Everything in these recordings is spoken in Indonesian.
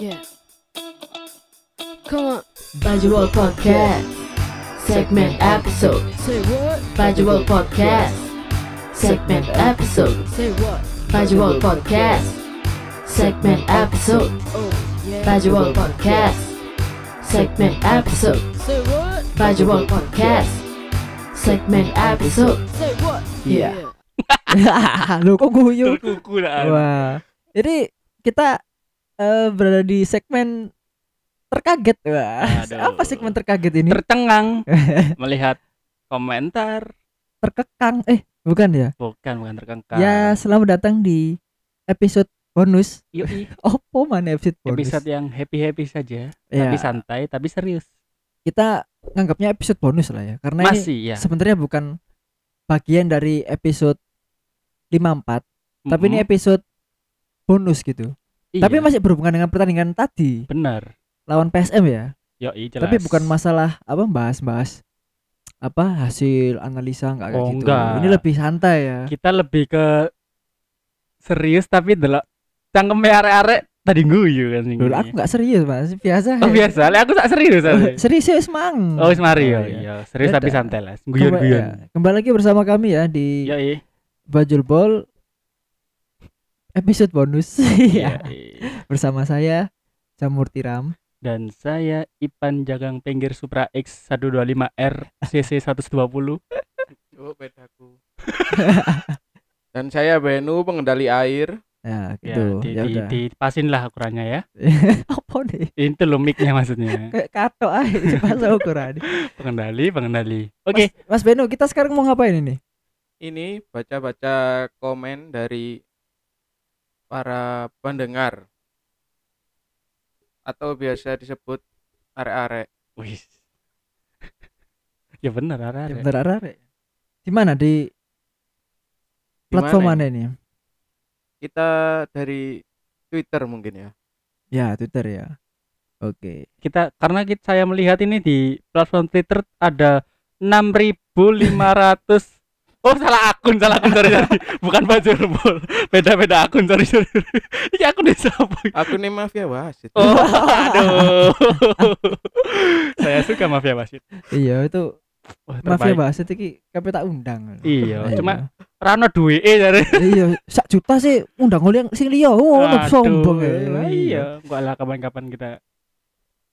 Yeah. Come on. Bajual Podcast. Segment episode. Say what? Bajual Podcast. Segment episode. Say what? Bajual Podcast. Segment episode. Oh, yeah. Podcast. Segment episode. Say what? Bajual Podcast. Segment episode. Say what? Yeah. Lu kok guyu? kuku lah Wah. Jadi kita eh, berada di segmen terkaget. Wah. Aduh. Apa segmen terkaget ini? tercengang melihat komentar Terkekang. Eh, bukan ya? bukan bukan terkengkang Ya, selamat datang di episode bonus. Yoi, Opo mana episode bonus? episode yang happy happy saja Ya, tapi santai tapi serius kita nganggapnya episode bonus lah ya. Karena ini masih ya sebenarnya bukan bagian dari episode 54, tapi ini episode bonus gitu. Iya, Tapi masih berhubungan dengan pertandingan tadi benar lawan PSM ya. Yoi, jelas Tapi bukan masalah apa bahas-bahas apa hasil analisa enggak kayak Oh, gitu. enggak. Ini lebih santai ya. kita lebih ke serius tapi delok cangkeme arek-arek tadi guyu kan sing Loh, aku enggak serius, Mas. Biasa. oh biasa lah aku tak serius Oh, serius ya, Mang. oh wis mari Oh, ya iya. iya serius tapi Beda. santai lah Kembali, guyon-guyon ya. Kembali lagi bersama kami ya di Yoi Bajul Ball episode bonus ya. bersama saya Jamur Tiram. dan saya Ipan Jagang Pinggir Supra X 125R CC 120 Oh, bedaku. Dan saya Benu pengendali air. Ya, ya gitu. di, Ya, di, dipasin lah ukurannya ya Apa nih? itu loh mic-nya maksudnya Kayak kato aja bahasa ukuran. pengendali pengendali oke Mas, Mas Beno, kita sekarang mau ngapain ini? Ini baca-baca komen dari para pendengar atau biasa disebut arek-arek. wis ya benar ada Ya, bentar, Arare. Di mana di platform mana ini? Kita dari Twitter mungkin ya. Ya, Twitter ya. Oke. kita karena kita, saya melihat ini di platform Twitter ada 6500 Oh salah akun, salah akun sorry, sorry. Bukan baju rebol. Beda-beda akun sorry sorry. Ini akun di siapa? Aku nih mafia wasit. Oh, aduh. saya suka mafia wasit. Iya, itu Wah, mafia bahasa iki kabeh tak undang. Iya, Ayo. cuma Rano duwe jare. iya, sak juta sih undang oleh yang sing liya. Oh, ono Aduh, sombong ya. Lah, Iya, enggak lah kapan-kapan kita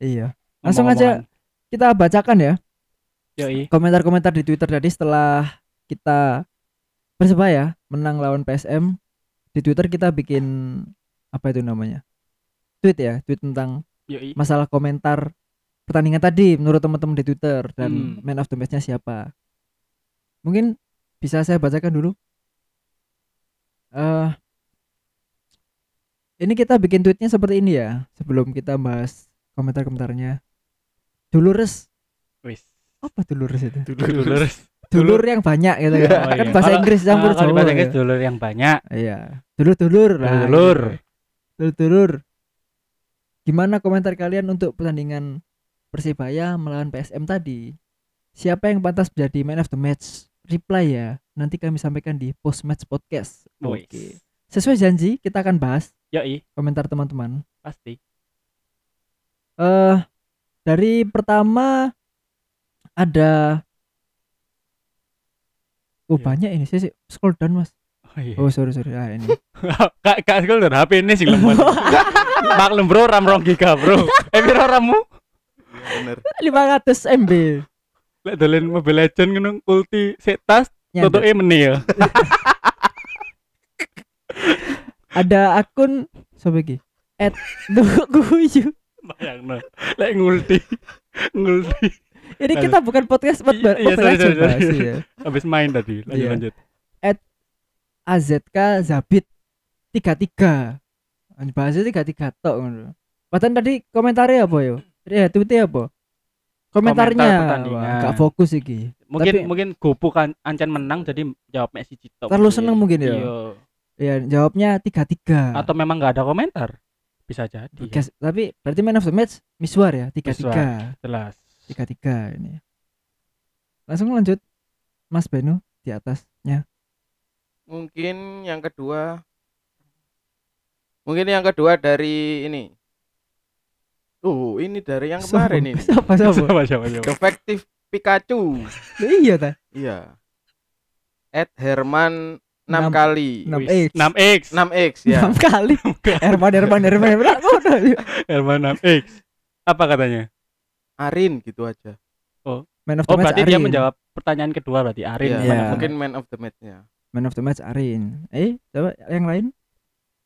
Iya. Langsung aja kita bacakan ya Yoi. komentar-komentar di Twitter tadi setelah kita Persebaya menang lawan PSM di Twitter kita bikin apa itu namanya tweet ya tweet tentang Yoi. masalah komentar pertandingan tadi menurut teman-teman di Twitter dan Hmm. man of the match-nya siapa mungkin bisa saya bacakan dulu eh ini kita bikin tweetnya seperti ini ya sebelum kita bahas komentar-komentarnya Dulures Wis. apa Dulures itu Dulur. Dulur yang banyak gitu kan. Oh, kan iya. bahasa Kalau- Inggris campur Jawa bahasa ya. Inggris dulur yang banyak. iya. Dulur dulur lah Dulur. dulur dulur gimana komentar kalian untuk pertandingan Persibaya melawan PSM tadi? Siapa yang pantas menjadi man of the match? Reply ya. Nanti kami sampaikan di post match podcast oke. Sesuai janji kita akan bahas Yoi, komentar teman-teman. Pasti. eh dari pertama ada Oh Iya. banyak ini sih scroll down mas. Oh iya. Oh sorry sorry ah ini. Kak kak sekali HP ini sih lemot. Maklum bro, RAM rong giga bro. Eh piro ramu? Iya, bener. 500 MB. Lek dolen Mobile Legend ngono ulti setas Nyandek. tutuke meneh ya. Ada akun sobat iki. At guyu. Bayangno. Lek ngulti. Ngulti. Ini kita bukan podcast buat Iya, iya, sorry, Legends, sorry, sorry. iya. Habis main tadi. Lanjut Iya. lanjut. AZK Zabit 33. Anjir bahasa 33 tok ngono. Padahal tadi komentarnya apa yo? Ya tweetnya apa? Komentarnya Komentar nggak fokus iki. Mungkin Tapi- mungkin gopo kan ancen menang jadi jawab Messi Cito. Terlalu seneng mungkin ya? Iya. Ya jawabnya 33. Atau memang nggak ada komentar. Bisa jadi. ya. Tapi berarti man of the match Miswar ya 33. Miswar. Jelas. 33 ini. Langsung lanjut Mas Benu di atasnya. Mungkin yang kedua Mungkin yang kedua dari ini Oh, ini dari yang kemarin ini. Siapa siapa? Siapa siapa siapa? Defective Pikachu. Iya ta. Iya. Ed Herman 6 Enam- kali. enam Wis, X. 6X 6X ya. Enam kali. Herman Herman Herman Herman. Herman 6X apa katanya Arin gitu aja. Man of the oh match berarti dia Arin. menjawab pertanyaan kedua berarti Arin Iya, Iya. mungkin man of the match-nya. Man of the match Arin. Eh, coba yang lain.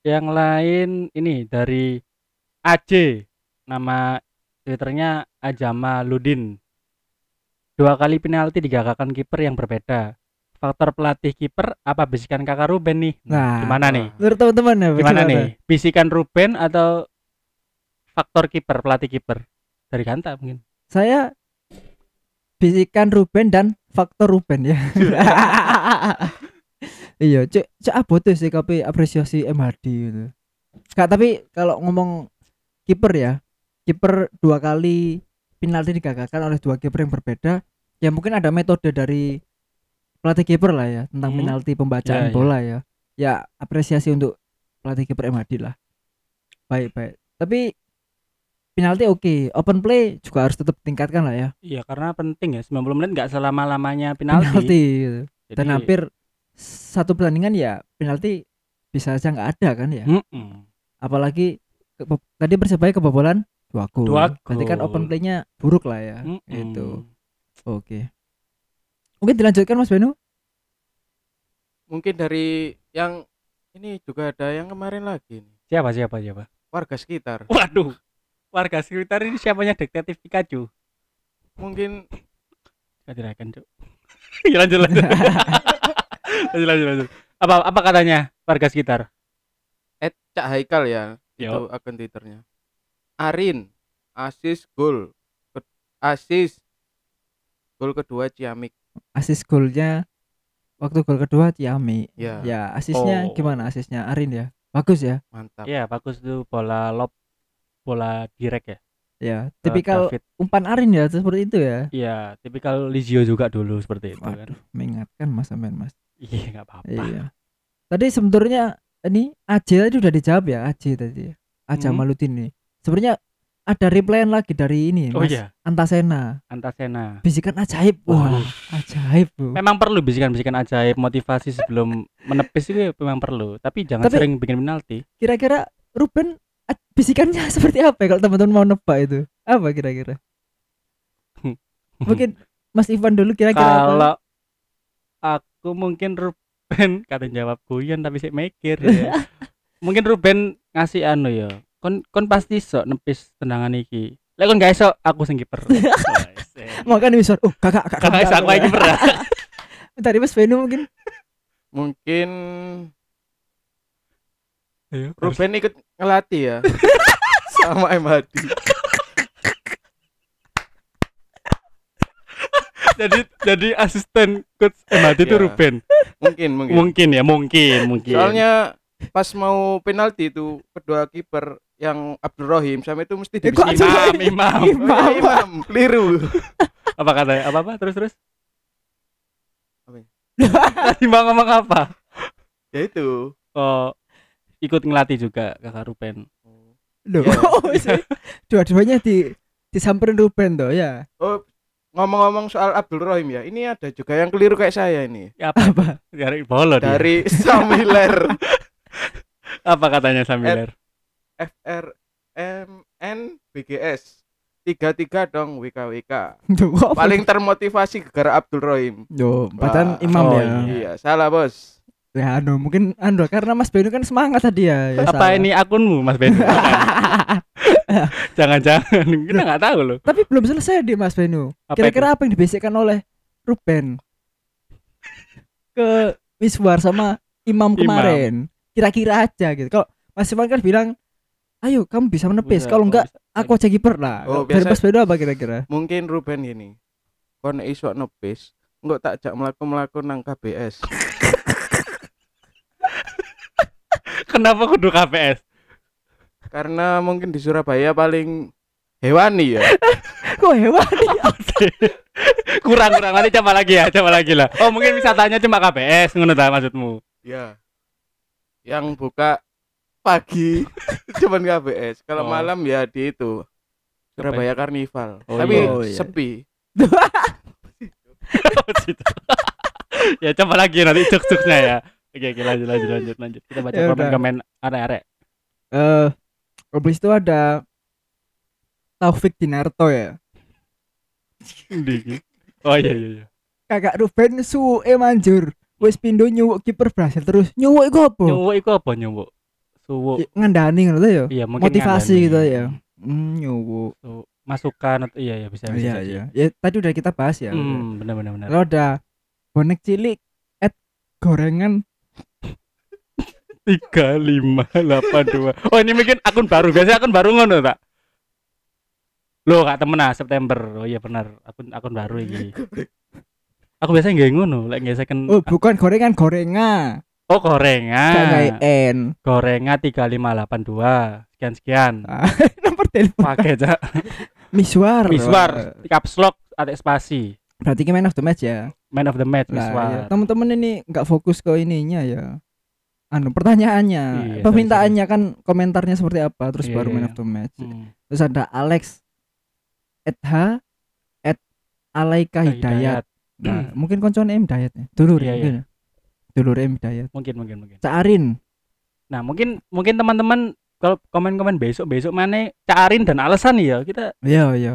yang lain ini dari AJ nama twitternya Ajama Ludin dua kali penalti digagalkan kiper yang berbeda faktor pelatih kiper apa bisikan kakak Ruben nih Nah. gimana nih Menurut teman-teman ya, gimana nih bisikan Ruben atau faktor kiper pelatih kiper dari Ganta mungkin Saya bisikan Ruben dan faktor Ruben ya. iya, cek cek abote sih tapi apresiasi MHD gitu. Kak, tapi kalau ngomong kiper ya, kiper dua kali penalti digagalkan oleh dua kiper yang berbeda, ya mungkin ada metode dari pelatih kiper lah ya tentang Hmm. penalti pembacaan Ya, ya. bola ya. Ya apresiasi untuk pelatih kiper MHD lah. Baik baik. Tapi penalti oke, open play juga harus tetap tingkatkan lah ya. iya karena penting ya 90 menit nggak selama lamanya penalti, penalti gitu. Jadi, dan hampir satu pertandingan ya penalti bisa aja nggak ada kan ya Mm-mm. apalagi ke- tadi persebaya kebobolan dua gol Dua berarti kan open playnya buruk lah ya Mm-mm. itu oke mungkin dilanjutkan mas Benu Mungkin dari yang ini juga ada yang kemarin lagi nih. siapa siapa siapa Warga sekitar. waduh warga sekitar ini siapanya detektif Pikachu Mungkin Gak direken cuk Ya, lanjut lanjut lanjut lanjut lanjut apa apa katanya warga sekitar Ed Cak Haikal ya. Itu Yo. akun Twitternya. Arin asis gol. Asis gol kedua Ciamik. asis golnya waktu gol kedua Ciami Ya, ya asisnya Oh. gimana asisnya Arin ya bagus ya mantap. Iya bagus tuh bola lob bola direct ya ya ke tipikal David. umpan Arin ya seperti itu ya Iya tipikal Lizio juga dulu seperti itu kan waduh mengingatkan mas sampean mas iya nggak apa-apa Iya. Tadi sebenarnya ini AJ tadi udah dijawab ya AJ tadi. Aja Mhm. Malutin nih. Sebenarnya ada replyan lagi dari ini oh Mas iya Antasena. Antasena Bisikan ajaib. Wah, Waduh. ajaib, Bro. memang perlu bisikan-bisikan ajaib motivasi sebelum menepis itu memang perlu tapi jangan Tapi- sering bikin penalti Kira-kira Ruben bisikannya seperti apa ya kalau teman-teman mau nebak itu? Apa kira-kira? Mungkin Mas Ivan dulu kira-kira apa? kalau aku mungkin Ruben kata jawab guyon tapi sih mikir ya. mungkin Ruben ngasih anu ya kon kon pasti sok nepis tendangan iki lek kon gak iso aku sing kiper Makan bisa. Oh, kakak, kakak. kakak iso aku kiper. Tadi Mas Benu mungkin Mungkin Ayo, Ruben ikut ngelatih ya. Sama MHD. jadi jadi asisten coach MHD itu Ya. Ruben Mungkin, mungkin. mungkin ya mungkin mungkin Soalnya pas mau penalti itu kedua kiper yang Abdul Rohim sama itu mesti Eh, kok dibisikin. imam imam Oh, iya, imam, keliru. apa katanya apa apa terus terus Apa ya? tadi mau ngomong apa Ya itu. oh ikut ngelatih juga kakak Ruben Loh, Iya. oh, sih. dua-duanya di disamperin Ruben tuh ya. Oh, ngomong-ngomong soal Abdul Rohim ya, ini ada juga yang keliru kayak saya ini. Ya, apa apa dari bolo dia. Dari Samiler apa katanya Samiler F R M N B G S. Tiga tiga dong WKWK. Paling termotivasi gara Abdul Rohim. Yo, padahal imam oh ya. iya. Iya, salah bos. Ya, anu mungkin anu karena Mas Benu kan semangat tadi ya. ya apa salah. ini akunmu Mas Ben jangan-jangan kita nggak tahu loh Tapi belum selesai di Mas Benu. Kira-kira apa yang dibisikkan oleh Ruben ke Miswar sama Imam kemarin? Kira-kira aja gitu. Kalau Mas Iwan kan bilang, "Ayo, kamu bisa menepis. Kalau enggak, bisa. aku aja kiper lah." Oh, dari biasa- Mas Benu apa kira-kira? Mungkin Ruben ini. Kon iso nepis, enggak tak jak melaku-melaku nang KBS. kenapa kudu KPS Karena mungkin di Surabaya paling hewani ya. Kok hewan? Oke. kurang kurang nanti coba lagi ya coba lagi lah oh mungkin wisatanya cuma KPS ngono ta maksudmu Ya. Yang buka pagi cuman KBS. Kalau Oh. malam ya di itu Surabaya Karnival. Oh, Tapi iya. Oh, iya. sepi. ya coba lagi nanti cuk-cuknya ya. Oke, oke lanjut lanjut lanjut lanjut. Kita baca Ya komen-komen arek-arek. Eh, habis itu ada Taufik Dinarto ya. Oh iya iya iya. Kakak Ruben suwe manjur. Wis pindo nyuwuk kiper Brasil terus. Nyuwuk iku apa? Nyuwuk iku apa nyuwuk? Suwuk. Ya, Ngandani ngono ya. Iya, Motivasi ngandani. gitu ya. Hmm, nyuwuk. Su- masukan atau iya ya bisa bisa. Iya, iya. Ya tadi udah kita bahas ya. Hmm, benar benar benar. Lalu ada bonek cilik at gorengan tiga lima delapan dua oh ini mungkin akun baru biasanya akun baru ngono tak lo kak temen ah September oh iya benar akun akun baru ini aku biasanya nggak ngono lek nggak second Oh, bukan gorengan gorenga. oh gorengan N. gorengan tiga lima delapan dua sekian sekian Nomor telepon. pakai cak Miswar. miswar caps lock ada spasi Berarti ki man of the match ya. man of the match miswar ya. teman-teman ini nggak fokus ke ininya ya. Anu pertanyaannya, Iya, permintaannya kan komentarnya seperti apa, terus Iya, baru man iya. of the match. Hmm. Terus ada Alex H at Alaika Hidayat. Nah, mungkin koncone M Hidayat ya. Dulur Iya, ya. iya. mungkin ya. Dulur M Hidayat. mungkin mungkin mungkin Caarin. nah mungkin mungkin teman-teman kalau komen-komen besok besok mana carin dan alasan ya kita Iya, iya.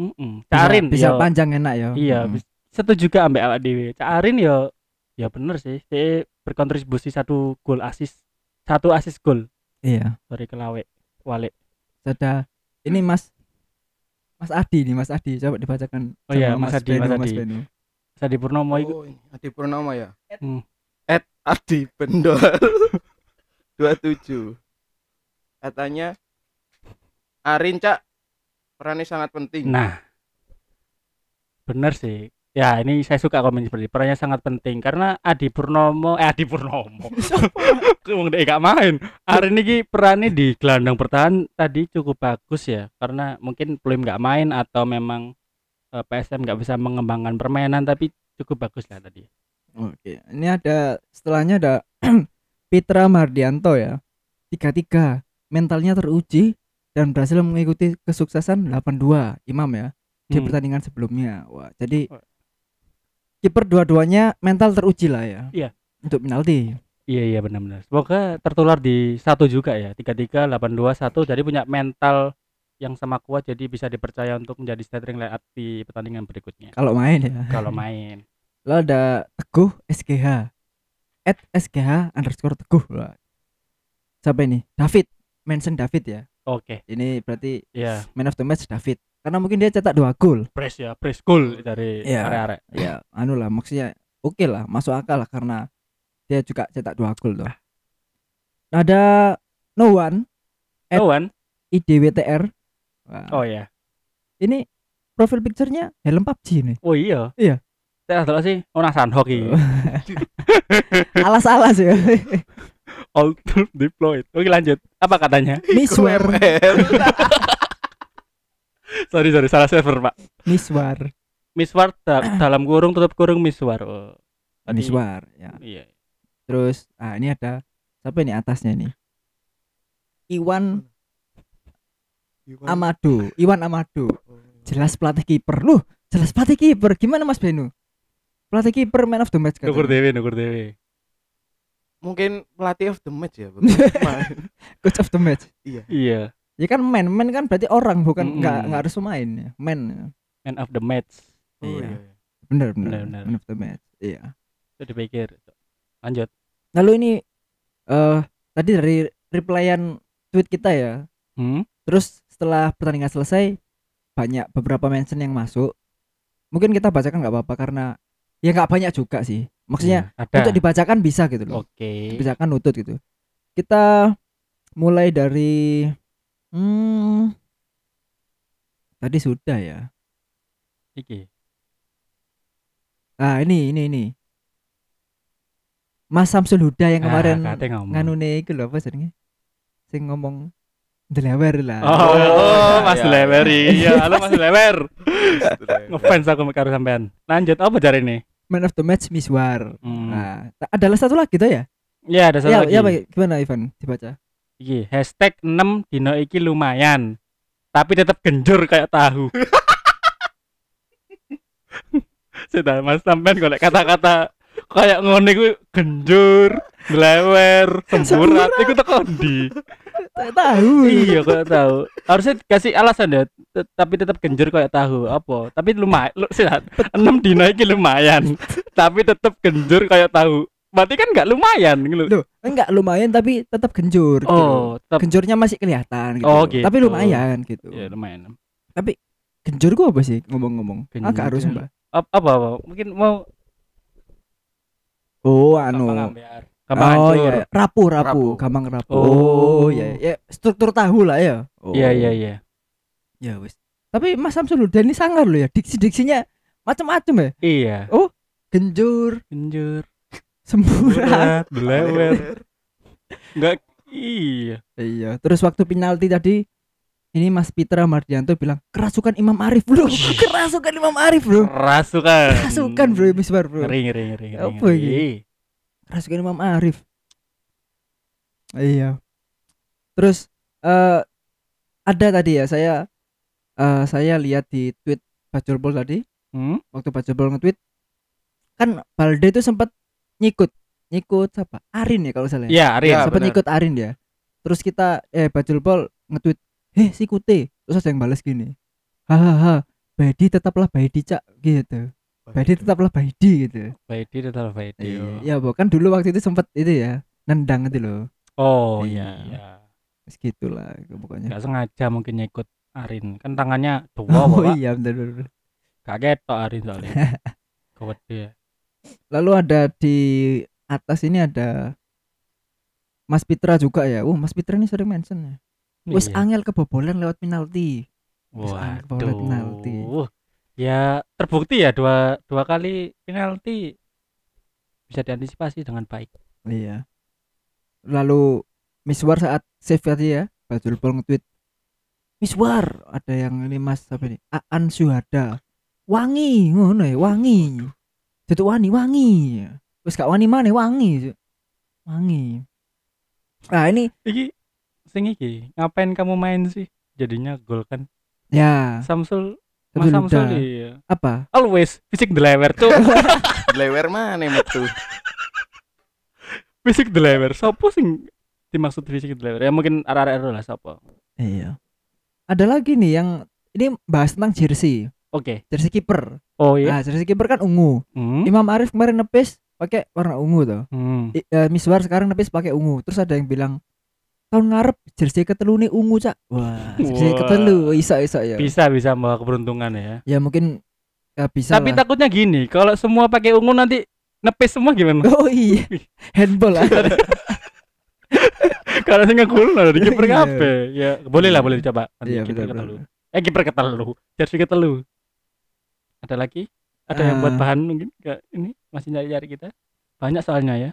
Mm-mm. Bisa- Carin bisa, yo. panjang enak ya. Iya, Mm. setuju juga ambek awak dhewe. Carin ya ya bener sih. Dia berkontribusi satu gol asis. Satu asis gol Iya. dari Kelawe. Wale. Ada ini Mas Mas Adi nih, Mas Adi. Coba dibacakan Oh iya, sama Mas Adi, Benu, Mas Adi. Benu. Sadi Purnomo Oh, ini Adi Purnomo ya. Hmm. At Adi Bendol 27. Katanya Arin Cak perannya sangat penting. Nah. Bener sih. Ya, ini saya suka komen seperti ini. perannya sangat penting karena Adi Purnomo eh Adi Purnomo. Wong dek gak main. Hari ini perannya di gelandang bertahan tadi cukup bagus ya karena mungkin belum nggak main atau memang eh, PSM nggak bisa mengembangkan permainan tapi cukup bagus lah tadi. Oke, ini ada setelahnya ada Pitra Mardianto ya. Tiga-tiga mentalnya teruji dan berhasil mengikuti kesuksesan 8-2 Imam ya di Hmm. pertandingan sebelumnya. Wah, jadi. Kiper dua-duanya mental teruji lah ya. Iya. Untuk penalti. Iya iya benar-benar. Semoga tertular di satu juga ya. Tiga tiga delapan dua satu. Jadi punya mental yang sama kuat jadi bisa dipercaya untuk menjadi starting up di pertandingan berikutnya. Kalau main ya. Kalau main. Lalu ada Teguh SGH. At SGH underscore Teguh. Wah. Siapa ini? David. Mention David ya. Oke. Ini berarti Ya, man of the match David. Karena mungkin dia cetak dua gol. press ya, press goal dari Iya. arek-arek. ya anu lah maksudnya oke lah masuk akal lah karena dia juga cetak dua gol tuh ada no one At- Oh, Wan. IDWTR Wah, Oh ya. ini profil picture-nya helm PUBG nih Oh iya. Iya. Saya tahu sih, oh nasan hoki. alas-alas ya All deployed. Oke lanjut. Apa katanya? miswar sorry sorry salah server pak. miswar Miswar da- dalam kurung tutup kurung miswar. Oh. Tadi- miswar ya Iya. terus ah ini ada siapa ini atasnya nih Iwan Amado Iwan Amado jelas pelatih kiper lu jelas pelatih kiper gimana Mas Benu pelatih kiper man of the match Nukur katanya. dewe, nukur dewe. Mungkin pelatih of the match ya. coach of the match Iya. Ya kan man man kan berarti orang bukan nggak nggak harus pemain ya man Man of the match. Oh, Iya. iya. bener bener, Bener, bener. man of the match iya Itu dipikir. Lanjut. lalu ini eh tadi dari replyan tweet kita ya Hmm? terus setelah pertandingan selesai banyak beberapa mention yang masuk mungkin kita bacakan nggak apa-apa karena ya nggak banyak juga sih maksudnya Iya, ada. untuk dibacakan bisa gitu loh Oke. dibacakan nutut gitu kita mulai dari hmm tadi sudah ya Iki. ah ini ini ini Mas Samsul Huda yang kemarin Ah, kate ngomong. nganune iku lho apa jenenge sing ngomong Delewer lah Oh, oh, Oh, Mas iya, Lewer. iya. Iya, halo Mas Lewer. Ngefans aku karo sampean. Lanjut apa jare ini? man of the match Miswar Hmm. nah ta- adalah satu lagi tuh ya Ya, ada satu ya lagi. ya baik. gimana Ivan dibaca Iki, hashtag 6 dino iki lumayan. tapi tetap genjur kayak tahu. Sudah Mas sampean golek kata-kata kayak ngono iku genjur, blewer, semburat iku teko ndi? Tak tahu iya kok tahu. Harusnya kasih alasan ya, tapi tetap genjur kayak tahu. Apa? Tapi lumayan, lu sehat. 6 dino iki lumayan. tapi tetap genjur kayak tahu. Berarti kan nggak lumayan gitu. Loh, enggak lumayan tapi tetap genjur gitu. Oh, tetap genjurnya masih kelihatan gitu. Oh, gitu. Tapi lumayan gitu. ya lumayan. Genjur gua apa sih ngomong-ngomong? Genjur. Agak harus mbak. Apa, apa, apa? Mungkin mau Oh, anu. Gampang oh hancur. iya, rapuh, rapuh, Rapuh. gampang rapuh. Oh. Oh, iya, ya struktur tahu lah ya. Oh. Iya, iya, iya. Ya wis. Tapi Mas Samsul udah ini sangar loh ya. Diksi-diksinya macam-macam ya. Iya. Genjur, Genjur. Semburat. Berat, belewer. Enggak iya. iya. Terus waktu penalti tadi ini Mas Pitra Mardianto bilang kerasukan Imam Arif bro. kerasukan Imam Arif bro. Rasukan. Kerasukan bro, misbar bro. Ngeri, ngeri, ngeri. Apa iki? Kerasukan Imam Arif. Iya. Terus eh ada tadi ya saya eh saya lihat di tweet Bajul Bol tadi Hmm? waktu Bajul Bol nge-tweet kan Balde itu sempat nyikut nyikut siapa Arin ya kalau salah ya Iya, Arin. Ya, sempat benar. nyikut Arin ya terus kita eh Bajul Bol nge-tweet heh si Kute terus ada yang balas gini hahaha Baidi tetaplah Baidi cak gitu Baidi tetaplah Baidi gitu Baidi tetap Baidi. Iya, ya bukan dulu waktu itu sempat itu ya nendang itu loh Oh Iya. iya. Terus gitulah pokoknya Enggak sengaja mungkin nyikut Arin. Kan tangannya dua, oh Pak. iya bener, bener. Kaget tok Arin soalnya. Kewede. Lalu ada di atas ini ada Mas Pitra juga ya. Uh, Mas Pitra ini sering mention ya. Wis Iya. angel kebobolan lewat penalti. Angel kebobolan penalti. Ya terbukti ya dua dua kali penalti bisa diantisipasi dengan baik. Iya. Lalu Miswar saat save tadi ya, Bajul Bol nge-tweet Miswar, ada yang ini Mas apa ini? Aan Syuhada. Wangi, ngono ya, wangi. Tutuk wani, wangi. Wis gak wani mana wangi. Wangi. Nah, ini Iki sing iki, ngapain kamu main sih? Jadinya gol kan. ya, Samsul Mas Samsul iya. apa? Always fisik deliver tuh. Blewer mana metu? fisik deliver. Sopo sing dimaksud fisik deliver? Ya mungkin arah-arah lah sopo. Iya. Ada lagi nih yang ini bahas tentang jersey, Oke. jersey kiper. Oh iya. Nah, jersey kiper kan ungu. Hmm. Imam Arif kemarin nepis pakai warna ungu tuh. Hmm. I- eh, Miswar sekarang nepis pakai ungu. Terus ada yang bilang tahun ngarep jersey ketelu nih ungu cak. Wah, jersey Wah. ketelu isa isa ya. Bisa bisa membawa keberuntungan ya. Ya mungkin ya bisa Tapi lah. takutnya gini, kalau semua pakai ungu nanti nepis semua gimana? Oh iya, handball lah. Kalau sing ngegol lah dari kiper Iya. kabeh. Ya, boleh lah boleh dicoba. Nanti Iya kiper ketelu. Eh kiper ketelu. Jersey ketelu. Ada lagi? Ada yang buat Ah. bahan mungkin Nggak, ini masih nyari-nyari kita. Banyak soalnya ya.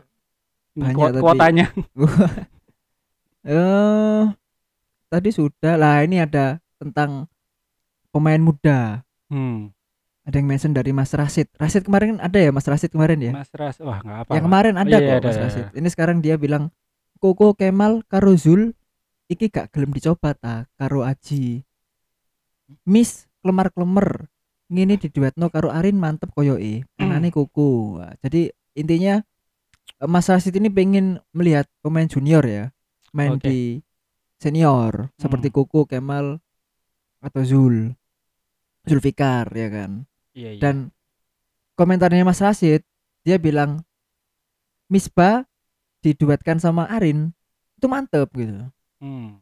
Banyak, kuo- tapi- kuotanya. Eh tadi sudah lah ini ada tentang pemain muda. Hmm. Ada yang mention dari Mas Rasid. Rasid kemarin kan ada ya Mas Rasid kemarin ya? Mas Ras, wah enggak apa. yang kemarin ada Iya, kok ada, Mas. Rasid. Ini sekarang dia bilang Koko Kemal karo Zul iki gak gelem dicoba ta karo Aji. Miss klemar-klemer ngene diduetno karo Arin mantep koyoke. Anane Koko. Wah, jadi intinya eh, Mas Rasid ini pengen melihat pemain junior ya main Oke. di senior seperti Koko Kemal atau Zul. Zulfikar ya kan Iya, iya. dan komentarnya Mas Rasid dia bilang Misbah diduetkan sama Arin itu mantep gitu Hmm.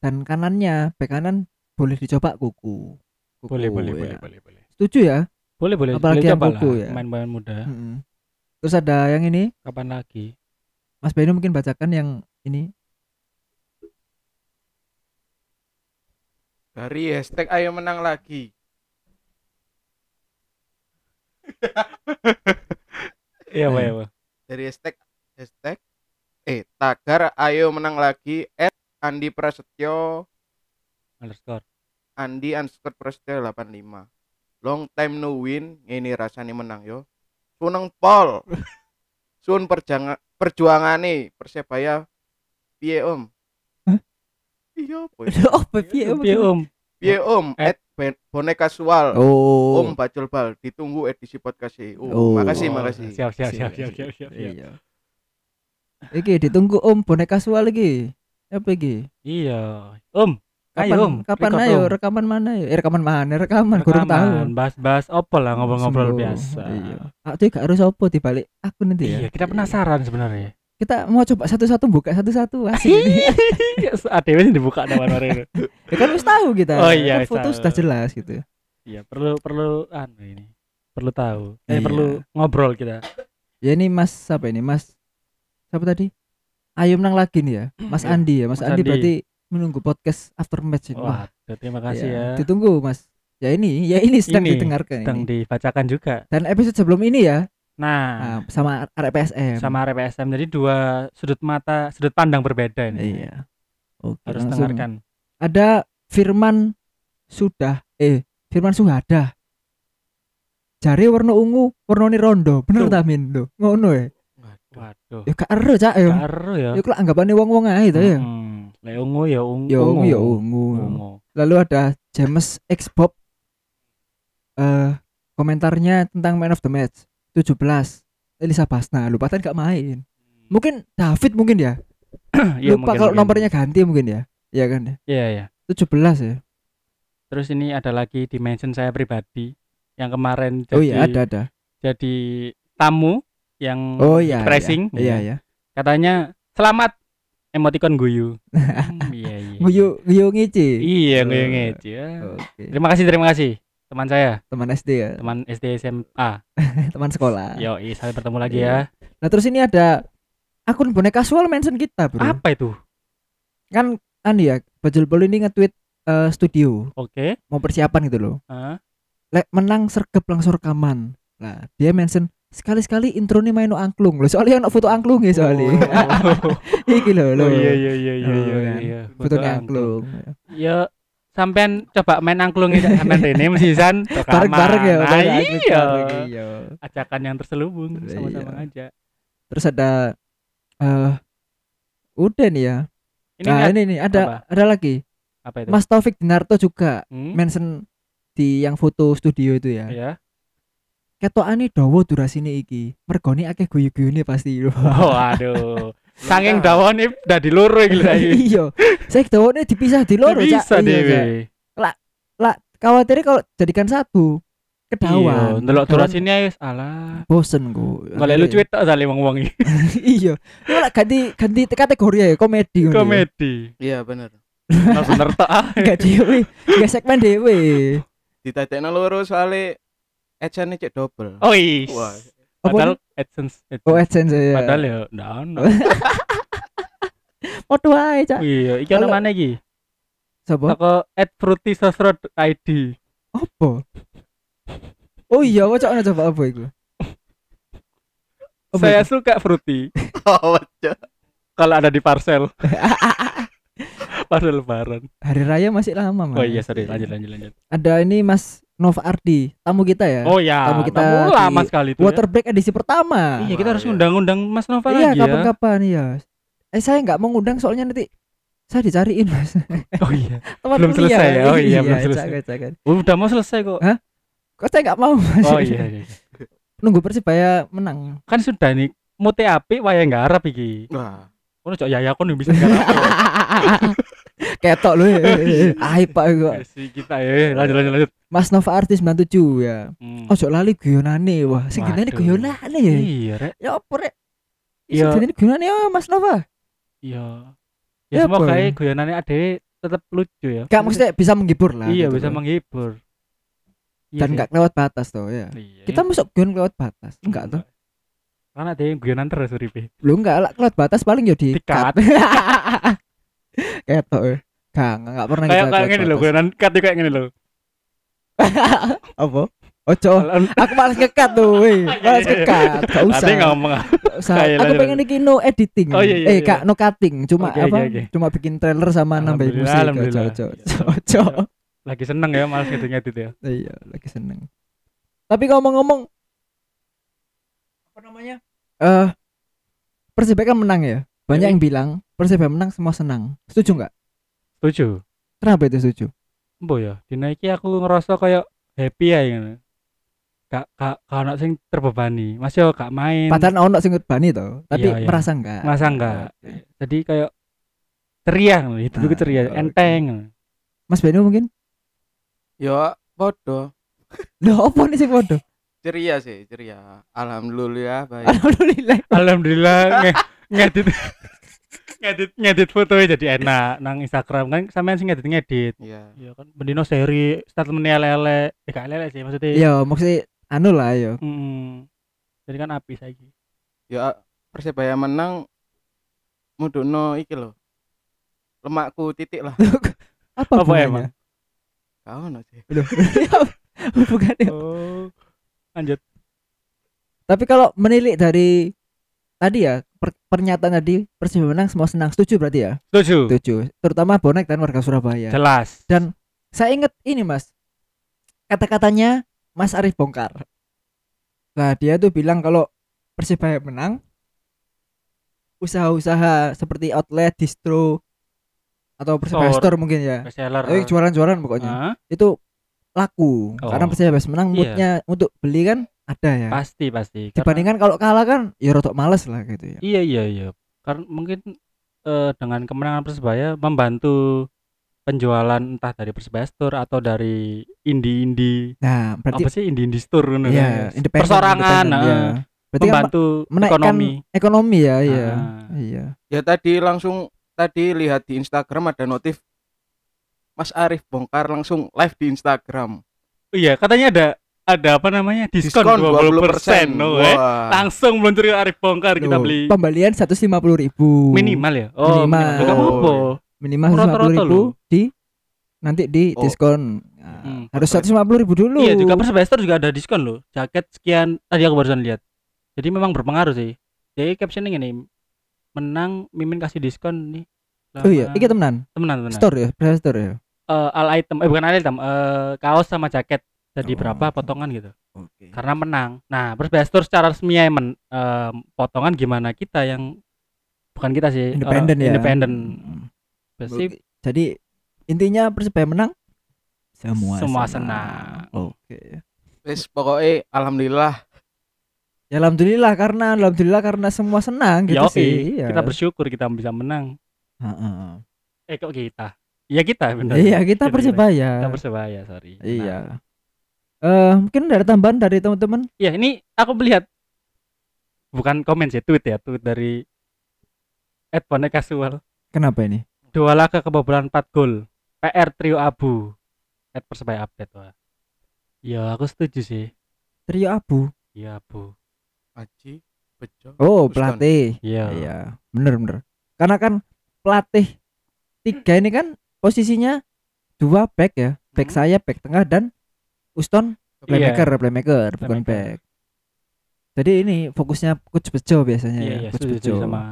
dan kanannya bek kanan boleh dicoba kuku, Kuku, Boleh, boleh, ya. boleh, boleh, boleh. Setuju ya Boleh, boleh. Apalagi boleh yang lah, ya. Main-main muda. Mm-mm. terus ada yang ini Kapan lagi? Mas Beno mungkin bacakan yang ini Dari hashtag ayo menang lagi. Iya. Pak, ya, Pak. Dari hashtag hashtag eh tagar ayo menang lagi at Andi Prasetyo Underscore. Andi underscore Prasetyo 85 long time no win ini rasanya menang yo suneng pol sun perjanga, perjuangane persebaya piye om iya apa piye Piye, Om? Piye Om? Eh. At ben- bonek kasual. Oh. Om Bacul Bal ditunggu edisi podcast e. Oh. Oh, makasih makasih. Siap siap siap siap siap siap. siap. Iya. Iki ditunggu Om bonek kasual iki. Apa iki? Iya. Om, Kapan, ayo kapan ayo rekaman mana ya? Eh, rekaman mana? Rekaman kurang tahu. Bahas-bahas opo lah ngobrol-ngobrol biasa. Iya. Aku gak harus opo di balik aku nanti ya. Iya, kita penasaran sebenarnya. Kita mau coba satu-satu buka satu-satu asik. ADW sih dibuka nama ini. ya kan wis tahu kita. Oh iya, Kan foto tahu. sudah jelas gitu. Iya, perlu perlu anu ini. Perlu tahu. Eh, Iya. perlu ngobrol kita. Ya ini Mas siapa ini? Mas siapa tadi? Ayo menang lagi nih ya. Mas Iya, Andi ya. Mas, Mas Andi, Andi. berarti menunggu podcast after match ini. Wah, terima kasih Iya, ya. Ditunggu Mas. Ya ini, ya ini sedang Ini, didengarkan Sedang ini. dibacakan juga. Dan episode sebelum ini ya, Nah, nah, sama RPSM. sama RPSM jadi dua sudut mata, sudut pandang berbeda ini. Iya. Oke, Harus langsung. dengarkan. Ada Firman sudah eh Firman Suhada. Jari warna ungu, warnane rondo. Bener Tuh. ta Min? Ngono ya. Waduh. Ya gak ero cak ya. Karo ya. Ya kok anggapane wong-wong ae to ya. Hmm, Lek ungu ya ungu. Ya ungu ya ungu. Ungu. Lalu ada James X Bob eh komentarnya tentang man of the match 17 Elisa Basna lupa kan gak main mungkin David mungkin ya Iya, lupa mungkin, kalau mungkin. nomornya ganti mungkin ya Iya kan ya Iya, iya. 17 ya Terus ini ada lagi di mention saya pribadi yang kemarin jadi oh iya ada ada jadi tamu yang oh iya pressing. iya iya, Katanya selamat emoticon guyu. Hmm, iya iya. Guyu guyu ngici Iya, Oh. guyu ngece. ya. oke Terima kasih, terima kasih. Teman saya, teman SD ya teman SD SMA. teman sekolah Yo, sampai bertemu lagi Iya. ya. nah terus ini ada akun bonek kasual mention kita bro Apa itu? kan kan ya Bajul Bol ini nge-tweet eh, studio Oke. mau persiapan gitu loh Hah? lek menang sergap langsung rekaman nah dia mention sekali-sekali intro nih main no angklung loh soalnya ono foto angklung ya soalnya Oh, iki loh loh oh, iya iya iya iya Oh, iya. kan. iya. foto angklung Ya sampean coba main angklung ini sampean rene mesti san bareng-bareng ya Nah, iya. bareng, iya. Ajakan yang terselubung Iya. sama-sama aja. terus ada eh udah nih ya Ini nah ini nih ada apa? ada lagi apa itu? Mas Taufik Dinarto juga Hmm? mention di yang foto studio itu ya Ya. Ketokane dawa durasine iki mergone akeh guyu-guyune pasti Oh, aduh. Saking dawone udah di loro iki saiki. iya saya dawane dipisah di loro Cak. Bisa Iya, dhewe. lah khawatirnya kalau jadikan satu Iya, kedawan ndelok Kedawan durasine wis alah. bosen ku Golek lucu tok sale wong-wong iki. iya lah ganti ganti kategori ya komedi. Komedi. Iya bener. Nah bener tok ah. Gak dewe gak segmen dewe Ditadekno loro soalnya Ejane cek double. Oh iya. Wah. Padahal AdSense, AdSense. oh AdSense ya Padahal ya ndak ono. Foto ae cak Iya, iki ono Kalau- mana iki? Sopo? Toko @frutisosro.id. Apa? Oh iya, wacana coba apa itu? Apa Saya itu? suka fruity Oh, kalau ada di parcel. parcel lebaran. Hari raya masih lama mas. Oh iya, sorry, lanjut lanjut lanjut. Ada ini Mas Nova Ardi, tamu kita ya. Oh ya, Tamu kita tamu di lama sekali itu. Water break edisi pertama. Ya. Iya, kita harus Wah, iya. ngundang-undang Mas Nova Iya, lagi ya. kapan-kapan iya. Eh saya nggak mau ngundang soalnya nanti saya dicariin mas. Oh iya. Teman Belum kuliah. selesai ya? Oh iya, belum selesai. jangan. Oh, udah mau selesai kok. Hah? Kok saya nggak mau mas? Oh iya, iya. iya. Nunggu Persibaya menang. Kan sudah nih mute api wayang garap iki. Wah. Ono cok yaya kon yang bisa garap. Ketok lu. Aib pak sih kita ya, lanjut lanjut lanjut. Mas Nova Arti 97 ya. Hmm. Ojo lali guyonane. Wah, sing Waduh. guyonane ya. Iya, Rek. Ya apa rek? Iya. Sing guyonane ya Mas Nova. Iya. Ya Ya semoga apa? ya guyonannya ade tetap lucu ya. Gak maksudnya bisa menghibur lah. Iya, gitu bisa loh. menghibur. Iya Dan nggak lewat batas tuh ya. Iya. Kita masuk guyon lewat batas. Enggak tuh. Karena ada yang guyonan terus uripe. Lu enggak lah lewat batas paling ya di Di-cut. Ketok. Gak, enggak pernah Kayak kayak ngene lho, batas. guyonan cut kayak ngene lho. Apa? Ojo. Aku malas ngekat tuh, weh. Malas ngekat. Gak usah. Ade ngomong. Usah. Aku pengen iki no editing. Oh, iya, iya, eh, iya. kak no cutting. Cuma Oke, apa? oke, oke. Cuma bikin trailer sama nambahin Alhamdulillah, musik. Ojo, ojo. Iya. Ojo. Lagi seneng ya malas ngedit-ngedit ya. Iya, lagi seneng. Tapi ngomong-ngomong apa namanya? Eh Persibaya kan menang ya. Banyak yang bilang Persibaya menang semua senang. Setuju nggak? Setuju. Kenapa itu setuju? Mbok ya, dina iki aku ngerasa kayak happy ya ngono. Gak gak ono sing terbebani. Mas yo gak main. Padahal ono sing bani to, tapi Iya, iya. merasa enggak. Merasa enggak. Oke. Jadi kayak ceria ngono, Ah, ceria, oke. enteng. Mas Beno mungkin? Ya podo Loh, apa nih sing podo? ceria sih, ceria. Alhamdulillah baik. Alhamdulillah. Alhamdulillah ngedit ngedit ngedit fotonya jadi enak nang Instagram kan sampean sing ngedit ngedit. Iya. Ya kan bendino seri statement lele, eh gak lele sih maksudnya. Iya, maksudnya anu lah yo. Mm. Jadi kan api saiki. Ya Persebaya menang mudukno iki lho. Lemakku titik lah. Apa, Apa emang? Gak ono sih. Loh, hubungannya. Oh. Lanjut. Tapi kalau menilik dari tadi ya per- pernyataan tadi Persib menang semua senang setuju berarti ya Setuju. setuju terutama bonek dan warga Surabaya Jelas. dan saya ingat ini mas kata-katanya Mas Arif Bongkar nah dia tuh bilang kalau Persibaya menang usaha-usaha seperti outlet distro atau Persibaya Store. Store mungkin ya eh jualan-jualan pokoknya Hah? itu laku karena Oh. Persibaya menang Iya. moodnya untuk beli kan ada ya Pasti pasti. Karena- dibandingkan kalau kalah kan ya rotok males lah gitu ya Iya iya iya. Karena mungkin eh, dengan kemenangan Persebaya membantu penjualan entah dari Persebaya Store atau dari indie-indie nah berarti apa sih indie-indie store ngono Iya, kan. Persorangan, nah, iya. Berarti kan membantu menaikkan ekonomi. ekonomi ya, iya. Ah. Iya. Ya tadi langsung tadi lihat di Instagram ada notif Mas Arif bongkar langsung live di Instagram. Iya, katanya ada ada apa namanya? Diskon, 20%. no, eh. Wah. Langsung meluncur ke Arif Bongkar kita Loh, beli Pembelian 150 ribu minimal ya. Oh, Minimal. minimal. Apa-apa. Minimal Rata-rata 150 ribu loh. di nanti di Oh. diskon. Nah, Hmm. harus 150 ribu dulu. Iya, juga Persebaya Store juga ada diskon loh. Jaket sekian tadi aku barusan lihat. Jadi memang berpengaruh sih. Jadi captionnya gini, menang mimin kasih diskon nih. Oh iya, Lama- iki temenan. temenan temenan. Store ya, Store ya. Eh, all item, eh bukan all item, eh kaos sama jaket. Jadi Oh. berapa potongan gitu. Oke. Karena menang. Nah, Persebaya Store secara resmi ya men, eh, potongan gimana kita yang bukan kita sih, Independen orang ya. Independen. Hmm. Persib Jadi intinya Persibaya menang semua Semua senang. senang. Oke. Wis pokoknya alhamdulillah Ya alhamdulillah karena alhamdulillah karena semua senang gitu Yoi, sih. Iya. kita bersyukur kita bisa menang. Heeh. Eh kok kita? Iya kita benar. Iya, kita Persibaya. Kita Persebaya, sorry. Nah, Iya. Eh mungkin ada tambahan dari teman-teman? Iya, ini aku melihat bukan komen sih, tweet ya, tweet dari Ed Casual. Kenapa ini? Dua laga kebobolan 4 gol. PR trio abu. Ed Persebaya update wah. Ya, aku setuju sih. Trio Abu. Iya, abu. Aji Bejo. Oh, pelatih. Iya. Iya, bener bener. Karena kan pelatih tiga ini kan posisinya dua back ya, back Hmm. sayap, back tengah dan Uston playmaker, playmaker, bukan Iya. Playmaker. back. Jadi ini fokusnya coach Bejo biasanya Iya, ya, iya, coach setuju, Bejo. sama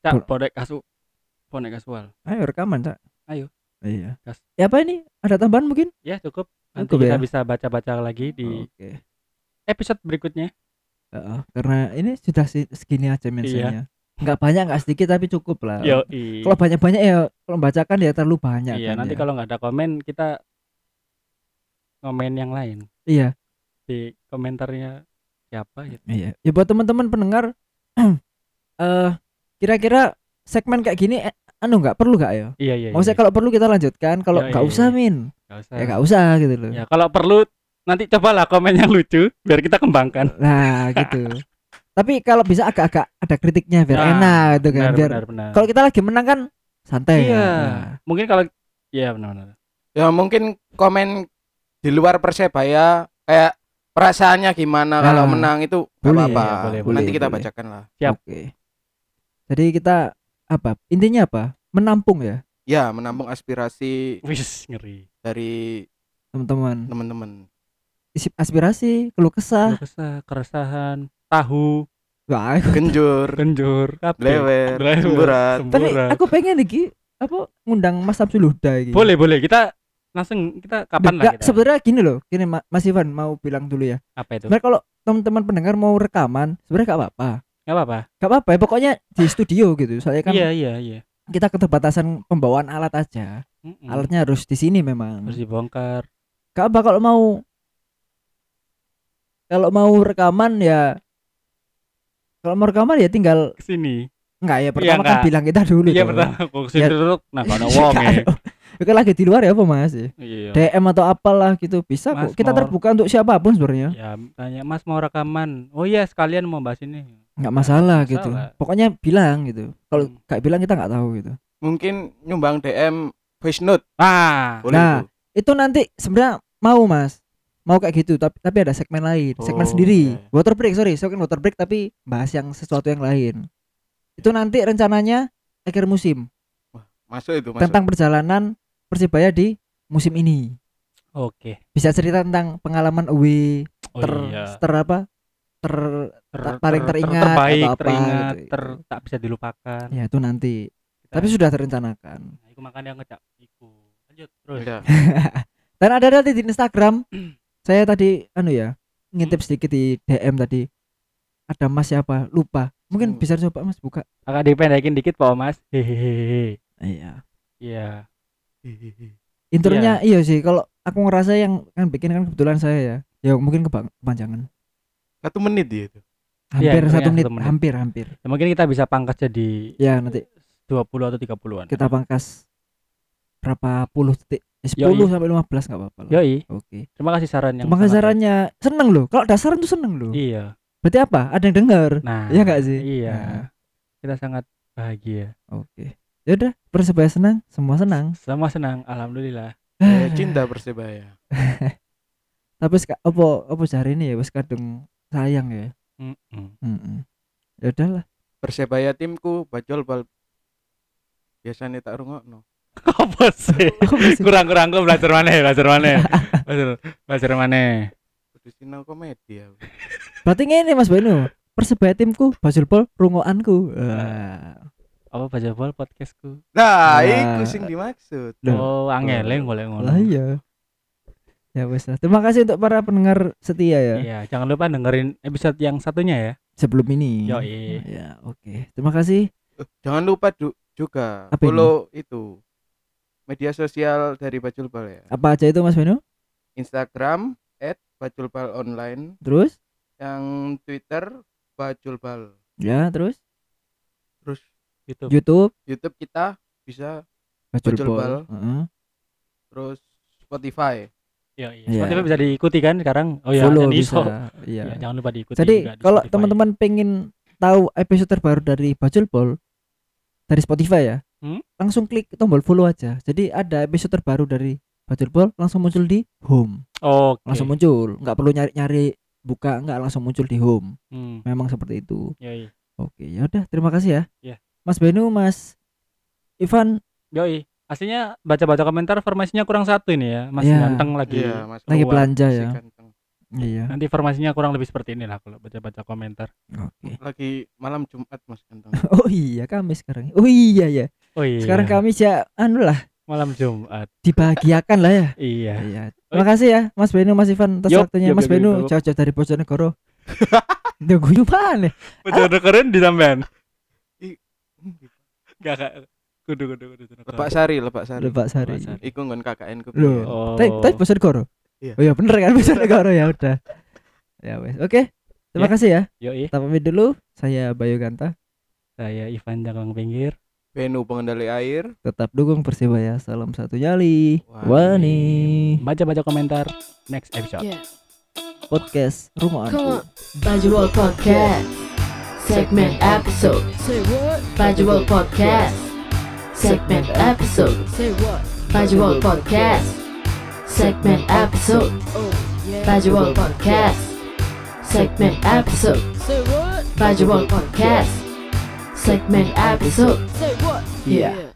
Cak Bonek Kasu. Bonek Casual. Ayo rekaman, Cak. Ayo. Iya. Gas. Ya apa ini? Ada tambahan mungkin? Ya, cukup. Nanti Cukup kita ya? bisa baca-baca lagi di Oke. episode berikutnya. Heeh, karena ini sudah segini aja mentionnya. Nggak banyak, nggak sedikit tapi cukup lah. Yo, Kalau banyak-banyak ya kalau membacakan ya terlalu banyak Iya, kan nanti ya. kalau nggak ada komen kita komen yang lain Iya. di komentarnya siapa gitu. Iya. Ya buat teman-teman pendengar eh kira-kira segmen kayak gini eh, anu nggak perlu nggak ya? Iya iya. Maksudnya iya. kalau perlu kita lanjutkan, kalau Iya, nggak iya, usah iya. min, Nggak usah. ya nggak usah gitu loh. Ya, kalau perlu nanti cobalah komen yang lucu biar kita kembangkan. Nah gitu. Tapi kalau bisa agak-agak ada kritiknya biar Nah, enak gitu kan. Benar biar benar benar. kalau kita lagi menang kan santai. Iya. Nah, Mungkin kalau iya benar benar. Ya mungkin komen di luar Persebaya kayak perasaannya gimana kalau Ah, menang itu boleh, apa-apa. ya, boleh, boleh, Nanti kita boleh. bacakan lah. Siap. Oke. Jadi kita apa? Intinya apa? Menampung ya, Ya, menampung aspirasi Wis ngeri. dari teman-teman. teman-teman. Isi aspirasi, keluh kesah. Keluh kesah, keresahan, tahu, Wah, Genjur, genjur, lewer, semburat. tapi aku pengen iki apa ngundang Mas Samsul Huda iki. Boleh boleh kita langsung kita kapan lah Nggak, kita. sebenarnya gini loh, gini Ma- Mas Ivan mau bilang dulu ya. Apa itu? Sebenarnya kalau teman-teman pendengar mau rekaman, sebenarnya gak apa-apa. Enggak apa-apa. Gak apa-apa ya, pokoknya di studio gitu. Soalnya kan Iya iya iya. kita keterbatasan pembawaan alat aja. Mm-mm. alatnya harus di sini memang harus dibongkar Gak apa kalau mau kalau mau rekaman ya kalau mau rekaman ya tinggal ke sini enggak ya Iya, pertama kan enggak. bilang kita dulu iya pertama aku ke sini Ya. dulu nah kalau ada wong ya ada. Ya kan lagi di luar ya apa mas? Iya. DM atau apalah gitu bisa Mas, kok kita mau- terbuka untuk siapa pun sebenarnya. Ya tanya mas mau rekaman? Oh iya sekalian mau bahas ini. Nggak masalah gitu. masalah. pokoknya bilang gitu. Kalau Hmm. kayak bilang kita nggak tahu gitu. Mungkin nyumbang DM voice note. ah. Boleh Nah, itu. nanti sebenarnya mau mas. Mau kayak gitu tapi tapi ada segmen lain segmen Oh, sendiri. oke. water break sorry segmen water break tapi bahas yang sesuatu yang lain. Itu nanti rencananya akhir musim. Masuk itu masuk. tentang perjalanan persibaya di musim ini. Oke. Bisa cerita tentang pengalaman away oh ter, iya. ter apa? Ter Ter- paling ter- teringat terbaik atau apa teringat gitu. ter tak bisa dilupakan. Ya itu nanti. Kita- tapi sudah terencanakan. Nah, iku makanya ngejak iku. Lanjut terus. Iya. dan ada nanti di Instagram saya tadi anu ya ngintip sedikit di DM tadi. Ada mas siapa? Lupa. Mungkin Hmm. bisa coba mas buka. Agak dipendekin dikit pak mas. Hehehe. Iya. Iya intronya iya. sih kalau aku ngerasa yang kan bikin kan kebetulan saya ya. Ya mungkin kepanjangan. Satu menit dia itu. hampir intronya satu menit, satu menit. hampir hampir. Ya, mungkin kita bisa pangkas jadi ya nanti. 20 atau 30-an kita pangkas berapa puluh detik? Eh, Yoi. 10 sampai 15 nggak apa-apa lah. yoi. Oke. Terima kasih saran yang terima kasih sarannya. Seneng loh. Kalau ada saran tuh seneng loh. Iya. Berarti apa? Ada yang dengar nah Iya nggak sih? iya. Nah. kita sangat bahagia. Oke ya udah persebaya senang semua senang semua senang alhamdulillah Saya cinta Persebaya. tapi seka, opo opo cari ini ya wis kadung sayang ya Mm-mm. Mm-mm. ya udahlah Persebaya timku bajol bal biasanya tak rungokno. apa sih Aku masih- kurang kurang kok belajar mana ya belajar mana belajar belajar mana Kudu sinau komedi ya. berarti ini mas Beno persebaya timku bajul pol rungoanku Wah. Apa baca bol podcastku? Nah, Nah. iku sing dimaksud. Oh angeleng boleh ngono. Lah iya. Ya wes lah. Terima kasih untuk para pendengar setia ya. Iya jangan lupa dengerin episode yang satunya ya. Sebelum ini. Yoi. ya oke. Terima kasih. Eh, Jangan lupa du- juga Apa ini? follow itu media sosial dari Bajul Bal ya. apa aja itu mas Beno? Instagram @bajulbalonline, terus? Yang Twitter Bajulbal. ya terus? Terus YouTube YouTube YouTube kita bisa bajul Bajul pol Bal. Heeh. terus Spotify. Iya, iya. Iya. Spotify bisa diikuti kan sekarang oh ya follow bisa iya Ya, jangan lupa diikuti Jadi juga di kalau teman-teman pengen tahu episode terbaru dari Bajul Pol dari Spotify ya, Hmm? langsung klik tombol follow aja. Jadi ada episode terbaru dari Bajul Pol langsung muncul di home, oke langsung muncul, nggak perlu nyari-nyari buka, nggak langsung muncul di home. Hmm, Memang seperti itu. yoi Oke, ya udah terima kasih ya. Iya. Mas Benu, Mas Ivan yoi aslinya baca-baca komentar formasinya kurang satu ini ya masih Iya. ganteng lagi Iya, Mas lagi keluar, belanja ya. ganteng. Iya. nanti formasinya kurang lebih seperti ini lah kalau baca-baca komentar Oke. Lagi malam Jumat Mas ganteng. Oh iya, kami sekarang. Oh iya ya. oh iya Sekarang kami ya anu lah, malam Jumat dibahagiakan lah ya. iya Iya. Terima kasih ya Mas Benu, Mas Ivan atas waktunya Mas Benu jauh-jauh dari Bojonegoro. Udah guyupan ya. betul keren di sampean gak gak kudu kudu kudu Lebak Sari, Lebak Sari. Lebak Sari. Iku nggon KKN ku. Loh. biyen. oh Tapi tapi Bojonegoro. Iya. Oh iya bener kan Bojonegoro ya udah. Ya wes. Oke. Terima Ya. kasih ya. yoi Kita pamit dulu. Saya Bayu Ganta. saya Ivan Jangkang Pinggir Benu pengendali air. Tetap dukung Persibaya. Salam satu nyali. Wani. Baca-baca komentar next episode Yeah. Podcast Rumoanku. on. Bajuwal Podcast. Segment episode. Say what? Bajuwal Podcast. Segment episode. Say what? Bajuwal Podcast. Segment episode. Oh, yeah. Podcast. Segment episode. Say what? Bajuwal Podcast. Segment episode. Say what? Yeah.